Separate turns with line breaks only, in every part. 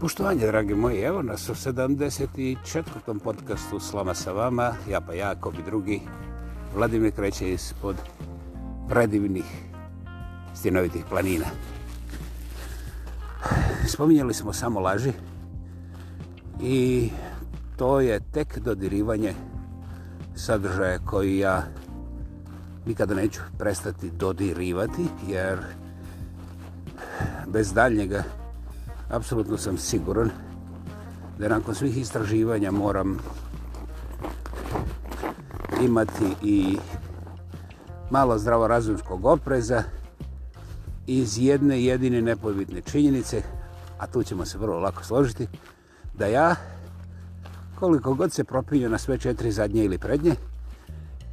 Poštovanje, drage moje, evo nas u 74. podcastu Sloma sa vama, ja pa ja, kao bi drugi. Vladimir kreće ispod predivnih stjenovitih planina. Spominjali smo samo laži i to je tek dodirivanje sadržaja koji ja nikada neću prestati dodirivati, jer bez daljnjega apsolutno sam siguran da nakon svih istraživanja moram imati i malo zdravorazumskog opreza iz jedne jedine nepobitne činjenice, a tu ćemo se vrlo lako složiti, da ja, koliko god se propinju na sve četiri zadnje ili prednje,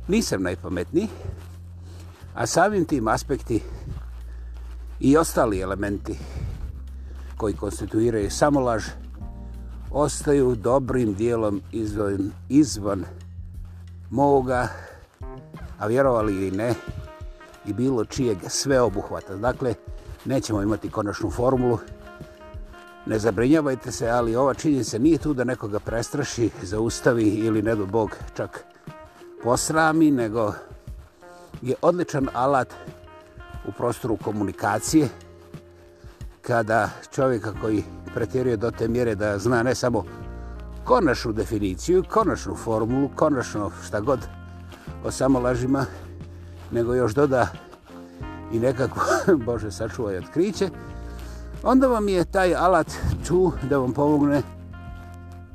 nisam najpametniji, a samim tim aspekti i ostali elementi koji konstituiraju samo laž, ostaju dobrim dijelom izvan, izvan moga, a vjerovali i ne, i bilo čijeg sve obuhvata. Dakle, nećemo imati konačnu formulu. Ne zabrinjavajte se, ali ova činjenica nije tu da nekoga prestraši, zaustavi ili ne do Bog čak posrami, nego je odličan alat u prostoru komunikacije, kada čovjeka koji pretjeruje do te mjere da zna ne samo konačnu definiciju, konačnu formulu, konačno šta god o samolažima, nego još doda i nekako, Bože, sačuva i otkriće, onda vam je taj alat tu da vam pomogne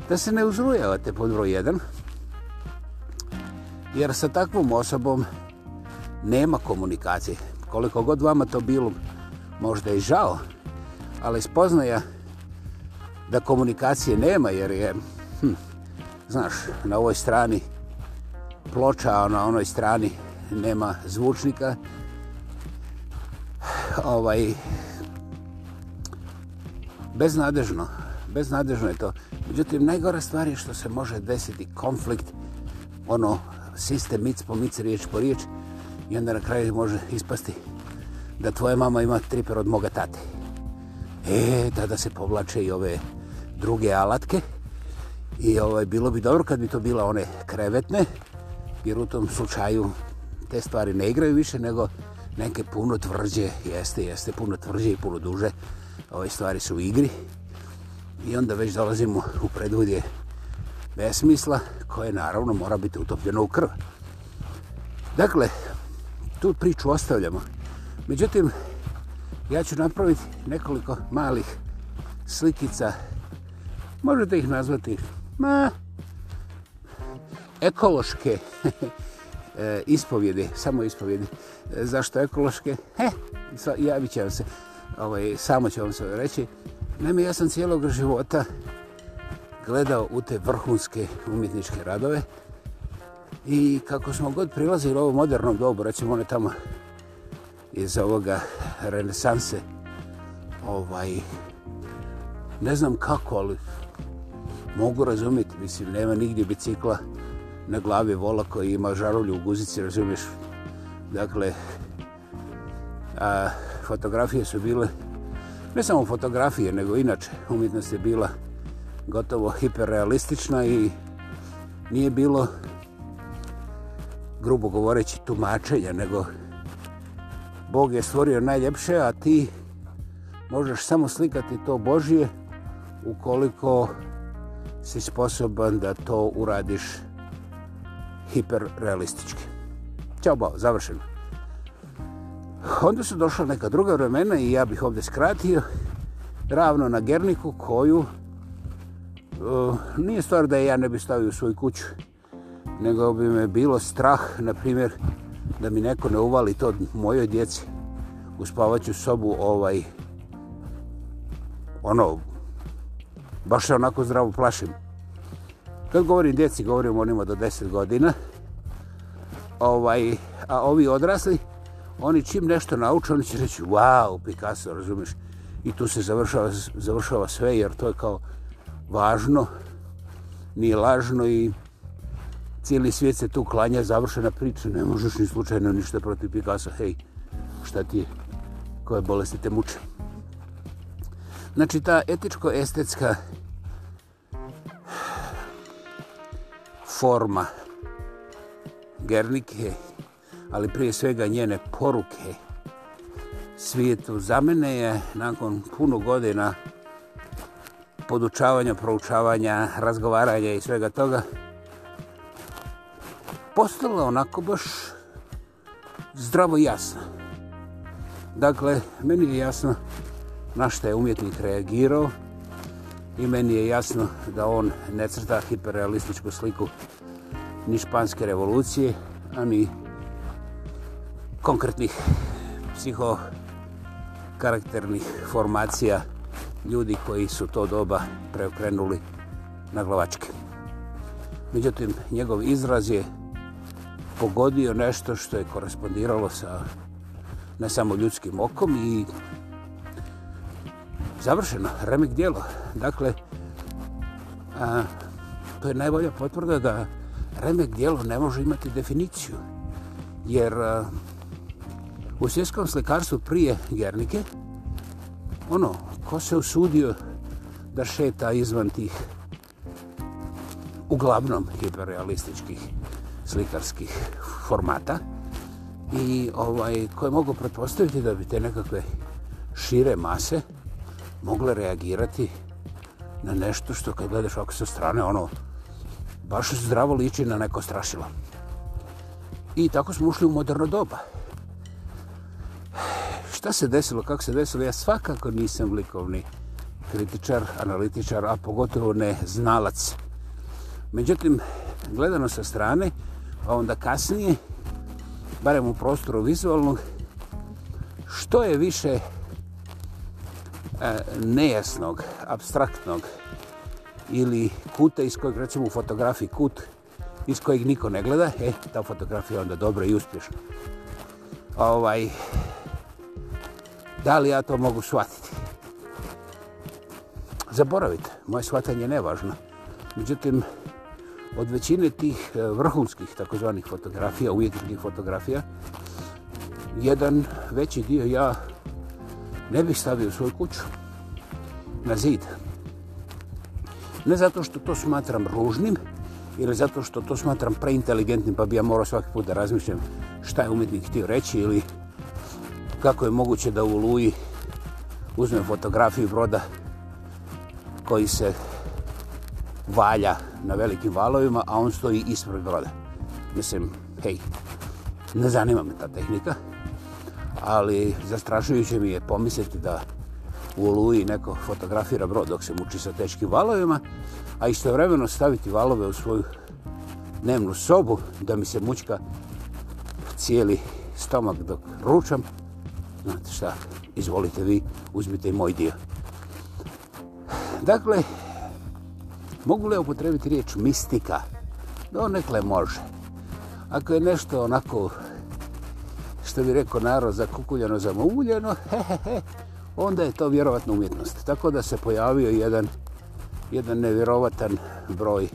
da se ne uzrujavate pod broj 1, jer sa takvom osobom nema komunikacije. Koliko god vama to bilo možda i žao, ali spoznaja da komunikacije nema, jer je, hm, znaš, na ovoj strani ploča, a na onoj strani nema zvučnika, ovaj, beznadežno, beznadežno je to. Međutim, najgora stvar je što se može desiti konflikt, ono, sistem, mic po mic, riječ po riječ, i onda na kraju može ispasti da tvoja mama ima triper od moga tate e, tada se povlače i ove druge alatke. I ovaj, bilo bi dobro kad bi to bila one krevetne, jer u tom slučaju te stvari ne igraju više, nego neke puno tvrđe, jeste, jeste, puno tvrđe i puno duže, ove stvari su u igri. I onda već dolazimo u predvodje besmisla, koje naravno mora biti utopljeno u krv. Dakle, tu priču ostavljamo. Međutim, ja ću napraviti nekoliko malih slikica. Možete ih nazvati ma, ekološke e, ispovjede, samo ispovjede. E, zašto ekološke? He, javit će vam se, ovaj, samo ću vam se reći. Naime, ja sam cijelog života gledao u te vrhunske umjetničke radove i kako smo god prilazili u ovo moderno dobu, recimo one tamo iz ovoga renesanse ovaj ne znam kako ali mogu razumjeti mislim nema nigdje bicikla na glavi vola koji ima žarulju u guzici razumiješ dakle a, fotografije su bile ne samo fotografije nego inače umjetnost je bila gotovo hiperrealistična i nije bilo grubo govoreći tumačenja nego Bog je stvorio najljepše, a ti možeš samo slikati to Božje ukoliko si sposoban da to uradiš hiperrealistički. Ćao, bao, završeno. Onda su došla neka druga vremena i ja bih ovdje skratio ravno na Gerniku koju uh, nije stvar da ja ne bi stavio u svoju kuću, nego bi me bilo strah, na primjer, da mi neko ne uvali to mojoj djeci u spavaću sobu ovaj ono baš se onako zdravo plašim kad govorim djeci govorim onima do 10 godina ovaj a ovi odrasli oni čim nešto nauče oni će reći wow Picasso razumiješ i tu se završava, završava sve jer to je kao važno nije lažno i cijeli svijet se tu klanja, završena priča, ne možeš ni slučajno ništa protiv Picasso, hej, šta ti je, koje bolesti te muče. Znači, ta etičko-estetska forma Gernike, ali prije svega njene poruke svijetu, za mene je nakon puno godina podučavanja, proučavanja, razgovaranja i svega toga, postala onako baš zdravo jasna. Dakle, meni je jasno na što je umjetnik reagirao i meni je jasno da on ne crta hiperrealističku sliku ni španske revolucije, a ni konkretnih psiho karakternih formacija ljudi koji su to doba preokrenuli na glavačke. Međutim, njegov izraz je pogodio nešto što je korespondiralo sa ne samo ljudskim okom i završeno, remik dijelo. Dakle, a, to je najbolja potvrda da remek dijelo ne može imati definiciju. Jer a, u svjetskom slikarstvu prije Gernike, ono, ko se usudio da šeta izvan tih uglavnom hiperrealističkih slikarskih formata i ovaj koje mogu pretpostaviti da bi te nekakve šire mase mogle reagirati na nešto što kad gledaš ovako sa strane ono baš zdravo liči na neko strašilo. I tako smo ušli u moderno doba. Šta se desilo, kako se desilo, ja svakako nisam likovni kritičar, analitičar, a pogotovo ne znalac. Međutim, gledano sa strane, uh, a onda kasnije, barem u prostoru vizualnog, što je više e, nejasnog, abstraktnog ili kuta iz kojeg, recimo u fotografiji kut, iz kojeg niko ne gleda, e, ta fotografija onda dobra i uspješna. Ovaj, da li ja to mogu shvatiti? Zaboravite, moje shvatanje je nevažno. Međutim, od većine tih e, vrhunskih takozvanih fotografija, ujedinih fotografija, jedan veći dio ja ne bih stavio u svoju kuću na zid. Ne zato što to smatram ružnim ili zato što to smatram preinteligentnim pa bi ja morao svaki put da razmišljam šta je umjetnik htio reći ili kako je moguće da u Luji uzme fotografiju broda koji se valja na velikim valovima, a on stoji ispred broda. Mislim, hej, ne zanima me ta tehnika, ali zastrašujuće mi je pomisliti da u oluji neko fotografira brod dok se muči sa teškim valovima, a istovremeno staviti valove u svoju dnevnu sobu da mi se mučka cijeli stomak dok ručam. Znate šta, izvolite vi, uzmite i moj dio. Dakle, Mogu li upotrebiti riječ mistika? No, nekle može. Ako je nešto onako, što bi rekao narod, zakukuljeno, zamuljeno, hehehe, onda je to vjerovatna umjetnost. Tako da se pojavio jedan, jedan nevjerovatan broj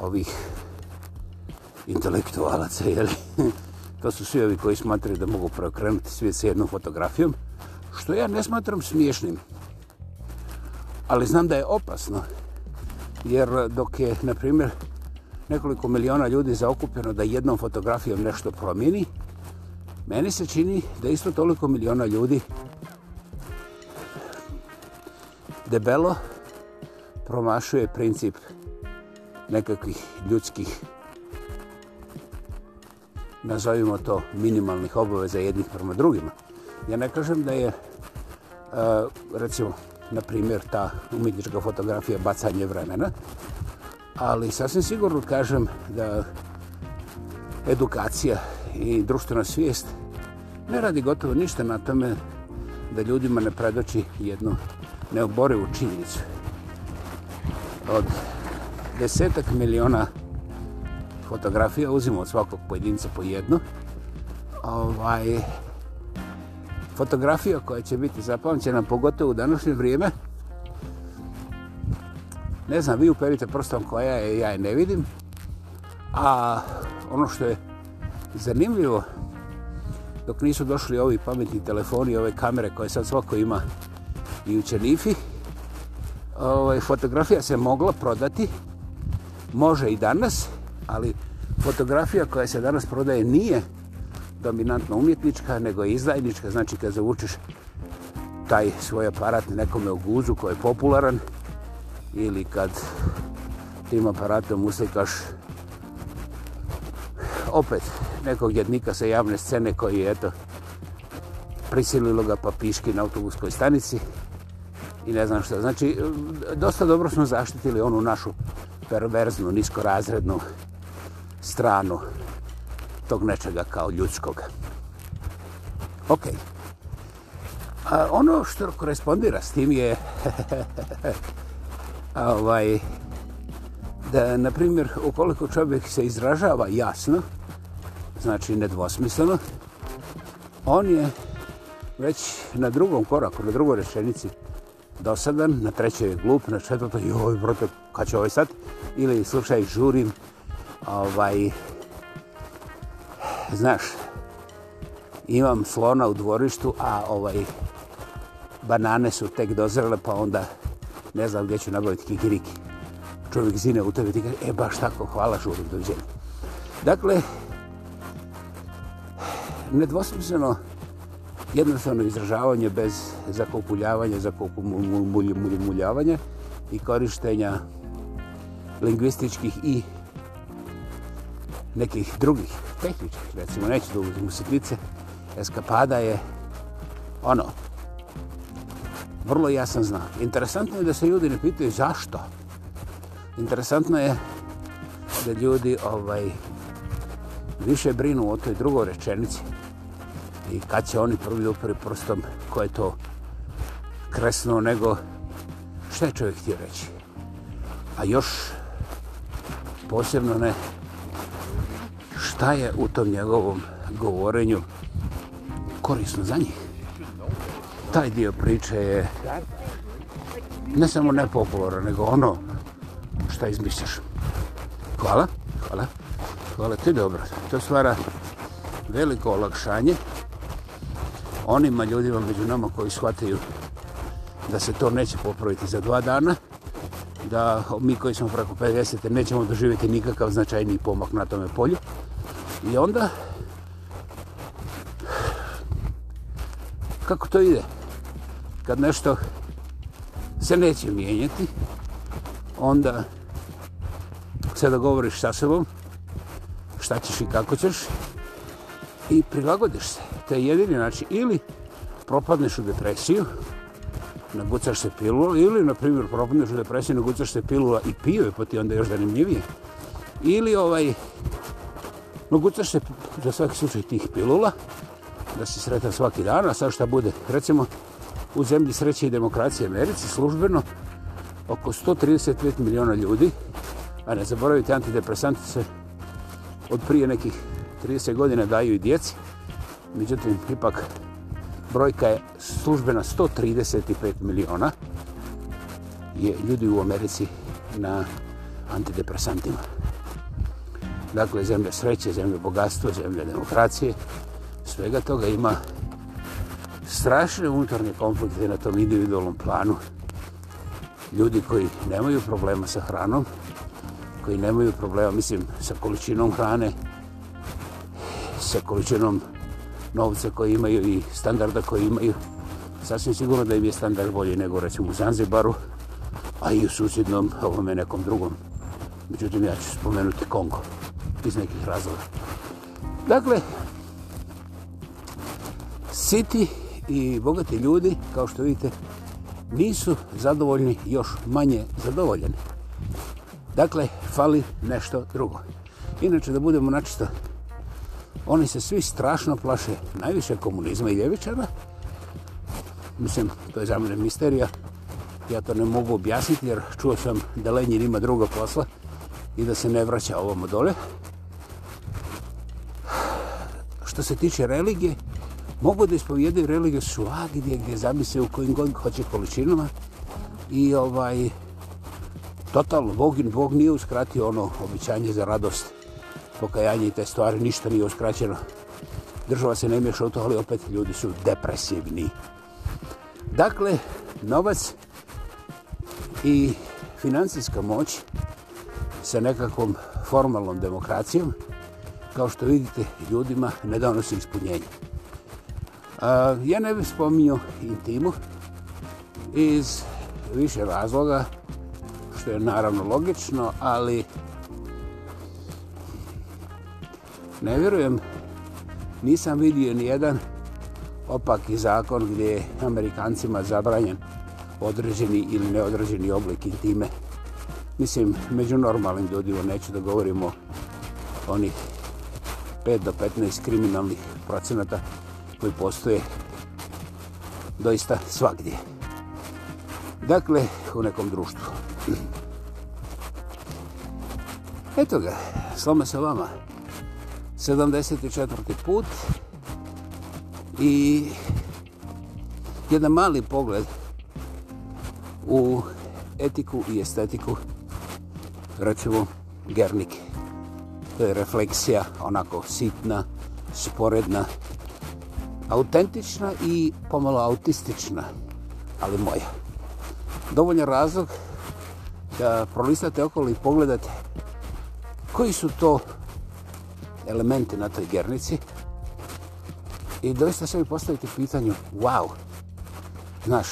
ovih intelektualaca, jel? To su svi ovi koji smatraju da mogu preokrenuti svijet sa jednom fotografijom, što ja ne smatram smiješnim. Ali znam da je opasno jer eh, dok je, na primjer, nekoliko miliona ljudi zaokupljeno da jednom fotografijom nešto promijeni, meni se čini da isto toliko miliona ljudi debelo promašuje princip nekakvih ljudskih, nazovimo to, minimalnih obaveza jednih prema drugima. Ja ne kažem da je, eh, recimo, na primjer, ta umjetnička fotografija bacanje vremena, ali sasvim sigurno kažem da edukacija i društvena svijest ne radi gotovo ništa na tome da ljudima ne predoći jednu neoborevu činjenicu. Od desetak miliona fotografija uzimo od svakog pojedinca po jednu, ovaj, fotografija koja će biti zapamćena, pogotovo u današnje vrijeme. Ne znam, vi uperite prstom koja je, ja je ne vidim. A ono što je zanimljivo, dok nisu došli ovi pametni telefoni, ove kamere koje sad svako ima i u Čenifi, ovaj, fotografija se mogla prodati, može i danas, ali fotografija koja se danas prodaje nije fotografija dominantno umjetnička, nego i izdajnička. Znači, kad zavučeš taj svoj aparat nekome u guzu koji je popularan, ili kad tim aparatom uslikaš opet nekog jednika sa javne scene koji je, eto, prisililo ga papiški na autobuskoj stanici i ne znam što. Znači, dosta dobro smo zaštitili onu našu perverznu, niskorazrednu stranu tog nečega kao ljudskog. Ok. A ono što korespondira s tim je ovaj, da, na primjer, ukoliko čovjek se izražava jasno, znači nedvosmisleno, on je već na drugom koraku, na drugoj rečenici dosadan, na trećoj je glup, na četvrtoj, joj, brote, kad će ovaj sad? Ili slušaj, žurim, ovaj, znaš, imam slona u dvorištu, a ovaj banane su tek dozrele, pa onda ne znam gdje ću nabaviti kikiriki. Čovjek zine u tebi ti kaže, e baš tako, hvala žurim, dođenje. Dakle, nedvosmisleno jednostavno izražavanje bez zakopuljavanja, zakopuljavanja i korištenja lingvističkih i nekih drugih tehnički, recimo neću da uzim sitnice, eskapada je ono, vrlo jasan znak. Interesantno je da se ljudi ne pitaju zašto. Interesantno je da ljudi ovaj više brinu o toj drugoj rečenici i kad će oni prvi upori prstom ko je to kresno nego šta je čovjek htio reći. A još posebno ne šta je u tom njegovom govorenju korisno za njih. Taj dio priče je ne samo nepopularno, nego ono šta izmišljaš. Hvala, hvala. Hvala ti, dobro. To stvara veliko olakšanje onima ljudima među nama koji shvataju da se to neće popraviti za dva dana, da mi koji smo preko 50. nećemo doživjeti nikakav značajni pomak na tome polju, I onda, kako to ide? Kad nešto se neće mijenjati, onda se dogovoriš sa sobom, šta ćeš i kako ćeš, i prilagodiš se. To je jedini način. Ili propadneš u depresiju, nagucaš se pilula, ili, na primjer, propadneš u depresiju, nagucaš se pilula i pio je, pa ti onda još zanimljivije. Ili ovaj, No, gucaš se za svaki slučaj tih pilula, da si sretan svaki dan, a sad šta bude? Recimo, u zemlji sreće i demokracije Americi službeno oko 135 miliona ljudi, a ne zaboravite, antidepresanti se od prije nekih 30 godina daju i djeci, međutim, ipak brojka je službena 135 miliona je ljudi u Americi na antidepresantima dakle zemlje sreće, zemlje bogatstva, zemlje demokracije, svega toga ima strašne unutarnje konflikte na tom individualnom planu. Ljudi koji nemaju problema sa hranom, koji nemaju problema, mislim, sa količinom hrane, sa količinom novca koji imaju i standarda koji imaju, sasvim sigurno da im je standard bolji nego, recimo, u Zanzibaru, a i u susjednom, ovome nekom drugom. Međutim, ja ću spomenuti Kongo iz nekih razloga. Dakle, siti i bogati ljudi, kao što vidite, nisu zadovoljni, još manje zadovoljeni. Dakle, fali nešto drugo. Inače, da budemo načisto, oni se svi strašno plaše najviše komunizma i ljevičara. Mislim, to je za mene misterija. Ja to ne mogu objasniti jer čuo sam da Lenin ima druga posla i da se ne vraća ovom dole što se tiče religije, mogu da ispovijedaju religiju svagdje gdje zamise u kojim god hoće količinama i ovaj totalno, Bog, Bog nije uskratio ono običanje za radost, pokajanje i te stvari, ništa nije uskraćeno. Država se ne miješa u to, ali opet ljudi su depresivni. Dakle, novac i financijska moć sa nekakvom formalnom demokracijom kao što vidite, ljudima ne donosi ispunjenje. Ja ne bih spominio intimu iz više razloga, što je naravno logično, ali ne vjerujem, nisam vidio ni jedan opaki zakon gdje je Amerikancima zabranjen određeni ili neodređeni oblik intime. Mislim, među normalnim ljudima neću da govorimo onih 5 do 15 kriminalnih procenata koji postoje doista svakdje. Dakle, u nekom društvu. Eto ga, slome se vama. 74. put i jedan mali pogled u etiku i estetiku recimo Gernike to je refleksija onako sitna, sporedna, autentična i pomalo autistična, ali moja. Dovoljno razlog da prolistate okolo i pogledate koji su to elementi na toj gernici i doista sebi postavite pitanju, wow, znaš,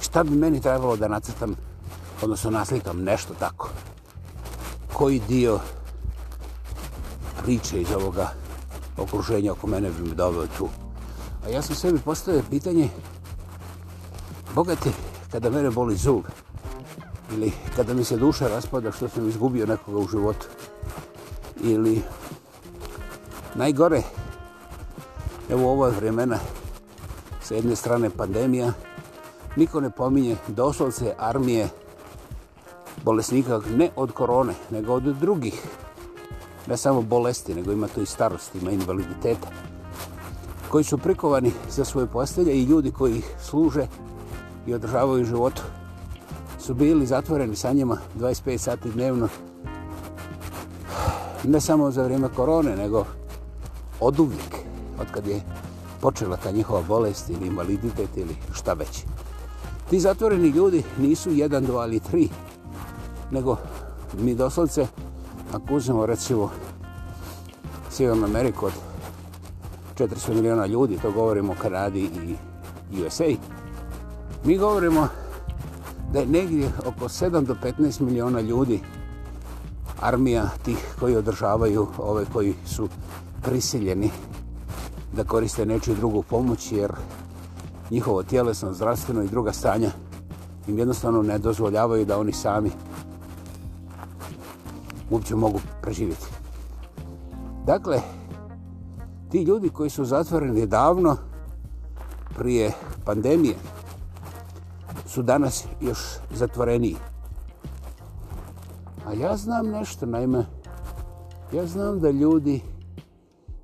šta bi meni trebalo da nacrtam, odnosno naslikam nešto tako koji dio priče iz ovoga okruženja oko mene bi mi doveo tu. A ja sam sebi postavio pitanje, bogate, kada mene boli zub, ili kada mi se duša raspada što sam izgubio nekoga u životu, ili najgore, evo ova vremena, sa jedne strane pandemija, niko ne pominje doslovce armije, bolesnika ne od korone, nego od drugih. Ne samo bolesti, nego ima to i starosti, ima invaliditeta. Koji su prikovani za svoje postelje i ljudi koji ih služe i održavaju životu su bili zatvoreni sa njima 25 sati dnevno. Ne samo za vrijeme korone, nego od uvijek, od kad je počela ta njihova bolest ili invaliditet ili šta već. Ti zatvoreni ljudi nisu jedan, dva ili tri, nego mi doslovce, ako uzmemo recimo Sjevernu Ameriku od 400 miliona ljudi, to govorimo o Kanadi i USA, mi govorimo da je negdje oko 7 do 15 miliona ljudi armija tih koji održavaju ove koji su prisiljeni da koriste nečiju drugu pomoć jer njihovo tjelesno, zdravstveno i druga stanja im jednostavno ne dozvoljavaju da oni sami uopće mogu preživjeti. Dakle, ti ljudi koji su zatvoreni davno, prije pandemije, su danas još zatvoreniji. A ja znam nešto, naime, ja znam da ljudi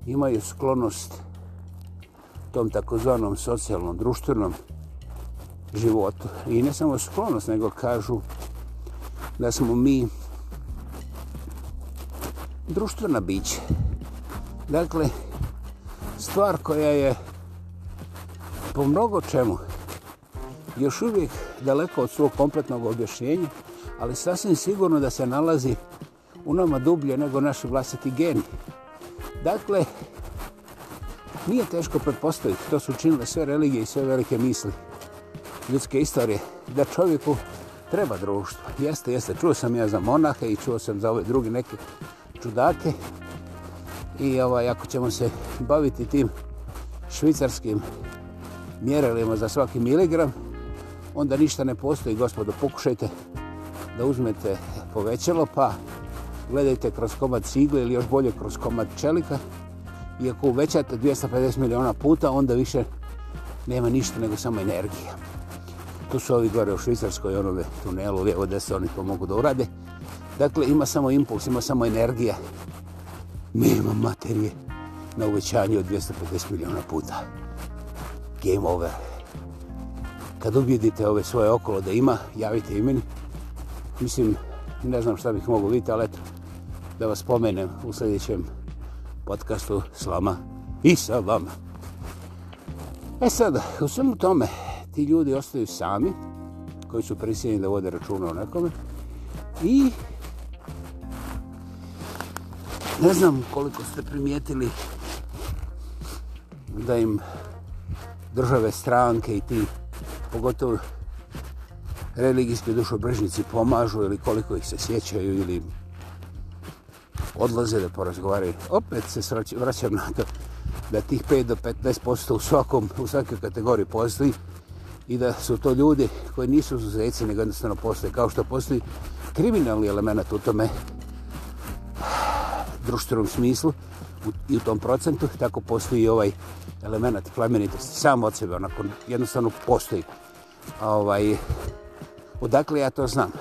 imaju sklonost tom takozvanom socijalnom, društvenom životu. I ne samo sklonost, nego kažu da smo mi društvena biće. Dakle, stvar koja je po mnogo čemu još uvijek daleko od svog kompletnog objašnjenja, ali sasvim sigurno da se nalazi u nama dublje nego naši vlastiti geni. Dakle, nije teško pretpostaviti, to su učinile sve religije i sve velike misli ljudske istorije, da čovjeku treba društvo. Jeste, jeste, čuo sam ja za monahe i čuo sam za ove druge neke čudake i ovaj, ako ćemo se baviti tim švicarskim mjerelima za svaki miligram, onda ništa ne postoji, gospodo, pokušajte da uzmete povećalo, pa gledajte kroz komad cigle ili još bolje kroz komad čelika i ako uvećate 250 miliona puta, onda više nema ništa nego samo energija. Tu su ovi gore u Švicarskoj, onove tunelu, lijevo da se oni to mogu da urade. Dakle, ima samo impuls, ima samo energija. Nema materije na uvećanje od 250 miliona puta. Game over. Kad objedite ove svoje okolo da ima, javite i meni. Mislim, ne znam šta bih mogu vidjeti, ali eto, da vas spomenem u sljedećem podcastu s vama i sa vama. E sad, u svemu tome, ti ljudi ostaju sami, koji su prisjeni da vode računa o nekome, i Ne znam koliko ste primijetili da im države stranke i ti pogotovo religijski dušobrižnici pomažu ili koliko ih se sjećaju ili odlaze da porazgovaraju. Opet se vraćam na to da tih 5 do 15% u svakom, u svakoj kategoriji postoji i da su to ljudi koji nisu uzuzeci nego jednostavno postoje kao što postoji kriminalni element u tome društvenom smislu u, i u tom procentu, tako postoji i ovaj element plemenitosti, sam od sebe, onako jednostavno postoji. Ovaj, odakle ja to znam?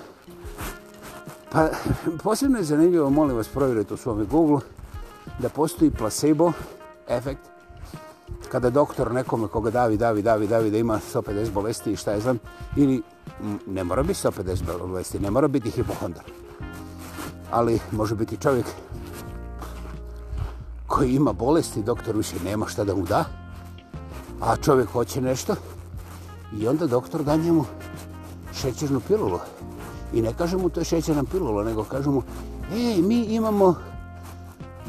Pa, posebno je zanimljivo, molim vas, provjerujte u svome Google, da postoji placebo efekt kada doktor nekome koga davi, davi, davi, davi da ima 150 bolesti i šta je znam, ili ne mora biti 150 bolesti, ne mora biti hipohondar. Ali može biti čovjek koji ima bolesti, doktor više nema šta da mu da, a čovjek hoće nešto i onda doktor da njemu šećernu pilulu. I ne kaže mu to je šećerna pilula, nego kaže mu, e, mi imamo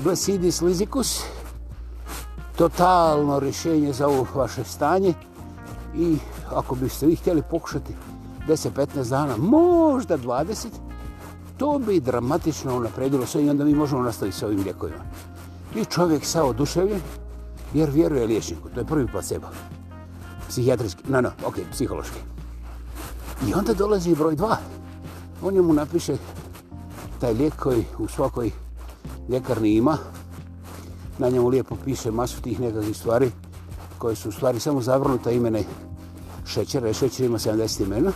Blesidis lizikus, totalno rješenje za ovo vaše stanje i ako biste vi htjeli pokušati 10-15 dana, možda 20, to bi dramatično napredilo sve i onda mi možemo nastaviti s ovim ljekovima. I čovjek sa oduševljen, jer vjeruje liječniku. To je prvi placebo. Psihijatrijski, no, no, ok, psihološki. I onda dolazi broj dva. On mu napiše taj lijek koji u svakoj ljekarni ima. Na njemu lijepo piše masu tih nekakvih stvari koje su stvari samo zavrnuta imene šećera. Šećer ima 70 imena.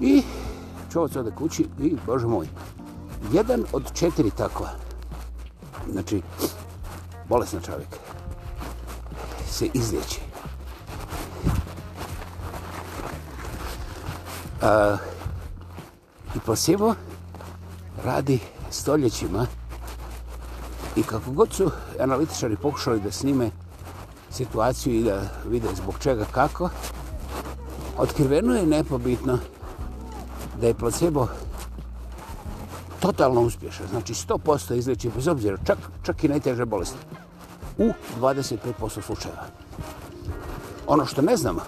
I čovac ode kući i, bože moj, jedan od četiri takva znači, bolesna čovjek se izlječi. A, I posebo radi stoljećima i kako god su analitičari pokušali da snime situaciju i da vide zbog čega kako, otkriveno je nepobitno da je placebo totalno uspješan, znači 100% izlečen bez obzira, čak, čak i najteže bolesti, u 25% slučajeva. Ono što ne znamo,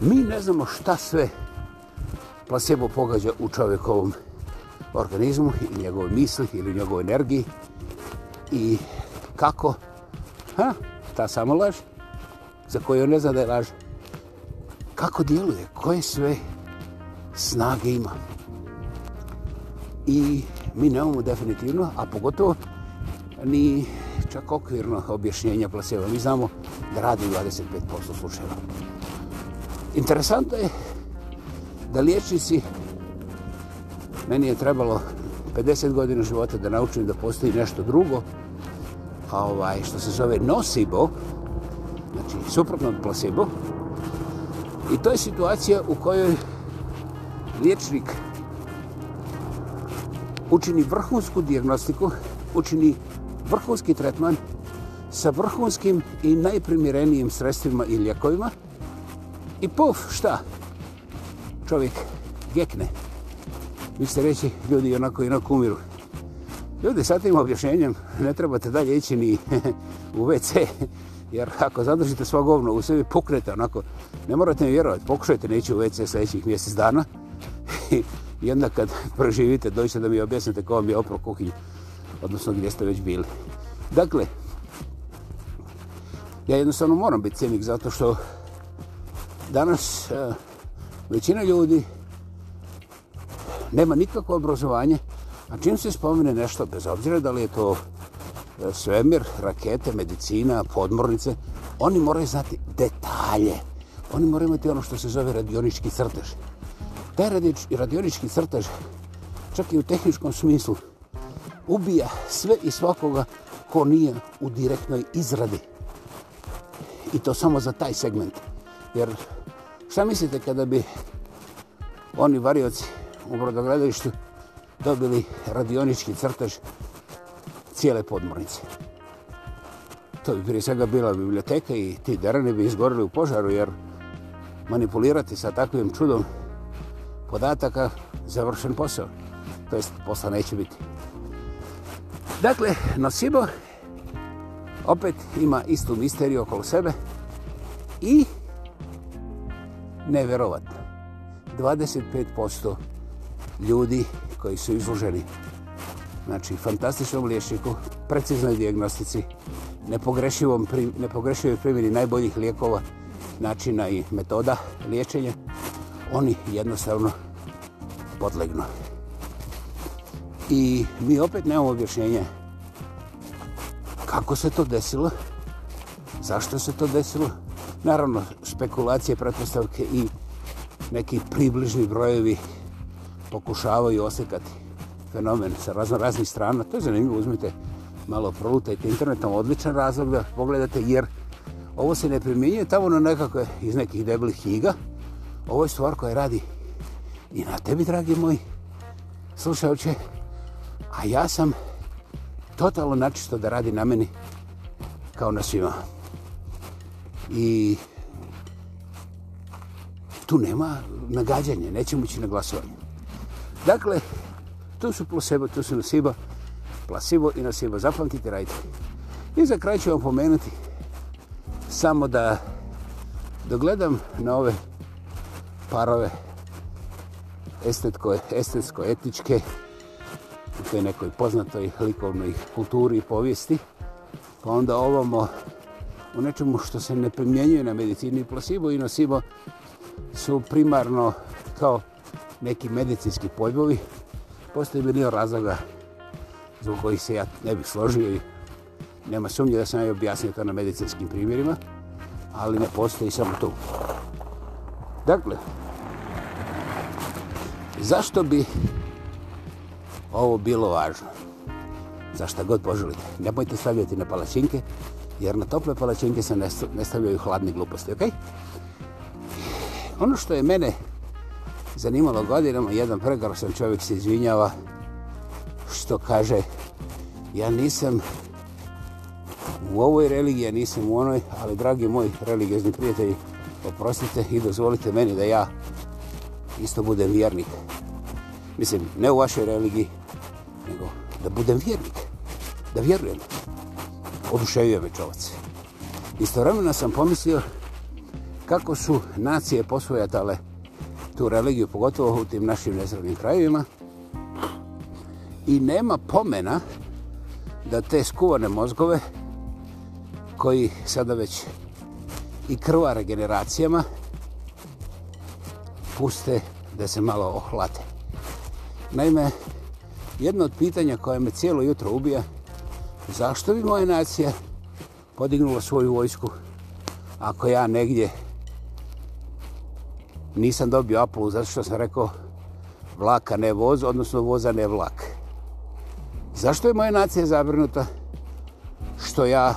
mi ne znamo šta sve placebo pogađa u čovjekovom organizmu i njegove misli ili njegove energiji i kako ha, ta samo laž za koju on ne zna da je laž kako djeluje, koje sve snage ima i mi nemamo definitivno, a pogotovo ni čak okvirno objašnjenja placeva. Mi znamo da radi 25% slučajeva. Interesantno je da liječnici, meni je trebalo 50 godina života da naučim da postoji nešto drugo, a ovaj, što se zove nosibo, znači suprotno od placebo, i to je situacija u kojoj liječnik učini vrhunsku diagnostiku, učini vrhunski tretman sa vrhunskim i najprimirenijim sredstvima i ljekovima i puf, šta? Čovjek gekne. Vi ste reći, ljudi onako i onako umiru. Ljudi, sa tim objašnjenjem ne trebate dalje ići ni u WC, jer ako zadržite svo govno u sebi, puknete onako. Ne morate mi vjerovati, pokušajte neći u WC sljedećih mjesec dana. jedna kad proživite, dođete da mi objasnite ko vam je opro kuhinju, odnosno gdje ste već bili. Dakle, ja jednostavno moram biti cijenik zato što danas uh, većina ljudi nema nikakvo obrazovanje, a čim se spomene nešto, bez obzira da li je to e, svemir, rakete, medicina, podmornice, oni moraju znati detalje. Oni moraju imati ono što se zove radionički crtež. Taj radionički, radionički crtež, čak i u tehničkom smislu, ubija sve i svakoga ko nije u direktnoj izradi. I to samo za taj segment. Jer šta mislite kada bi oni varioci u brodogradilištu dobili radionički crtež cijele podmornice? To bi prije svega bila biblioteka i ti derani bi izgorili u požaru, jer manipulirati sa takvim čudom podataka završen posao. To jest posla neće biti. Dakle, Nosibo opet ima istu misteriju okolo sebe i neverovatno. 25% ljudi koji su izloženi znači fantastičnom liječniku, preciznoj diagnostici, nepogrešivom, nepogrešivom primjeni najboljih lijekova, načina i metoda liječenja oni jednostavno podlegnu. I mi opet nemamo objašnjenje kako se to desilo, zašto se to desilo. Naravno, spekulacije, pretpostavke i neki približni brojevi pokušavaju osjekati fenomen sa razno raznih strana. To je zanimljivo, uzmite malo prolutajte internetom, odličan razlog da pogledate, jer ovo se ne primjenjuje tamo na nekakve iz nekih debelih knjiga, ovo je stvar koja radi i na tebi, dragi moj slušajuće, a ja sam totalno načisto da radi na meni kao na svima. I tu nema nagađanja, nećemo ići na glasovanje. Dakle, tu su placebo, tu su nasiba, placebo i nasiba, zapamtite, radite. I za kraj ću vam pomenuti samo da dogledam na ove parove estetko, estetsko-etičke u toj nekoj poznatoj likovnoj kulturi i povijesti. Pa onda ovamo u nečemu što se ne primjenjuje na medicini placebo i nosivo su primarno kao neki medicinski pojbovi. Postoji milion razloga zbog kojih se ja ne bih složio i nema sumnje da sam ja objasnio to na medicinskim primjerima, ali ne postoji samo tu. Dakle, zašto bi ovo bilo važno? Za šta god poželite. Ne mojte stavljati na palačinke, jer na tople palačinke se ne stavljaju hladni gluposti, okej? Okay? Ono što je mene zanimalo godinama, jedan pregar sam čovjek se izvinjava, što kaže, ja nisam u ovoj religiji, ja nisam u onoj, ali dragi moj religijezni prijatelji, oprostite i dozvolite meni da ja isto budem vjernik. Mislim, ne u vašoj religiji, nego da budem vjernik. Da vjerujem. Oduševio me čovac. Istovremeno sam pomislio kako su nacije posvojatale tu religiju, pogotovo u tim našim nezravnim krajevima. I nema pomena da te skuvane mozgove koji sada već i krvare generacijama, puste da se malo ohlate. Naime, jedno od pitanja koje me cijelo jutro ubija, zašto bi moja nacija podignula svoju vojsku ako ja negdje nisam dobio aplu zato što sam rekao vlaka ne voz, odnosno voza ne vlak. Zašto je moja nacija zabrinuta što ja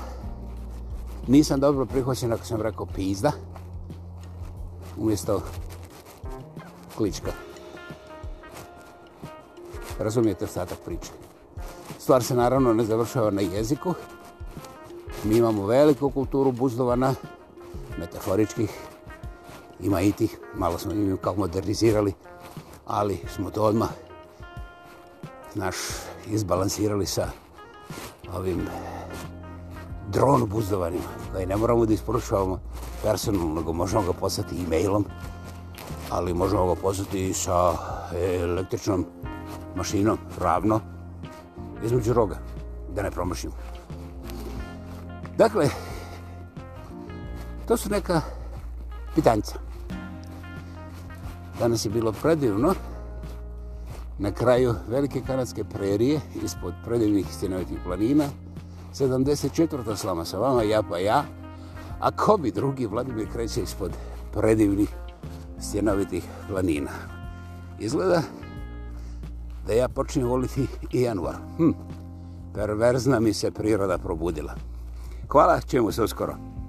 nisam dobro prihvaćen ako sam rekao pizda umjesto klička. Razumijete ostatak priče. Stvar se naravno ne završava na jeziku. Mi imamo veliku kulturu buzdovana, metaforičkih, ima i tih, malo smo im kao modernizirali, ali smo to odmah naš izbalansirali sa ovim e, dron buzdovanima, da i ne moramo da isporučavamo personalno, nego možemo ga poslati e-mailom, ali možemo ga poslati i sa e, električnom mašinom, ravno, između roga, da ne promašimo. Dakle, to su neka pitanjca. Danas je bilo predivno, na kraju velike kanadske prerije, ispod predivnih istinovitih planina, 74. slama sa vama, ja pa ja. A ko bi drugi, Vladimir kreće ispod predivnih stjenovitih planina. Izgleda da ja počnem voliti i januar. Hm, perverzna mi se priroda probudila. Hvala, ćemo se uskoro.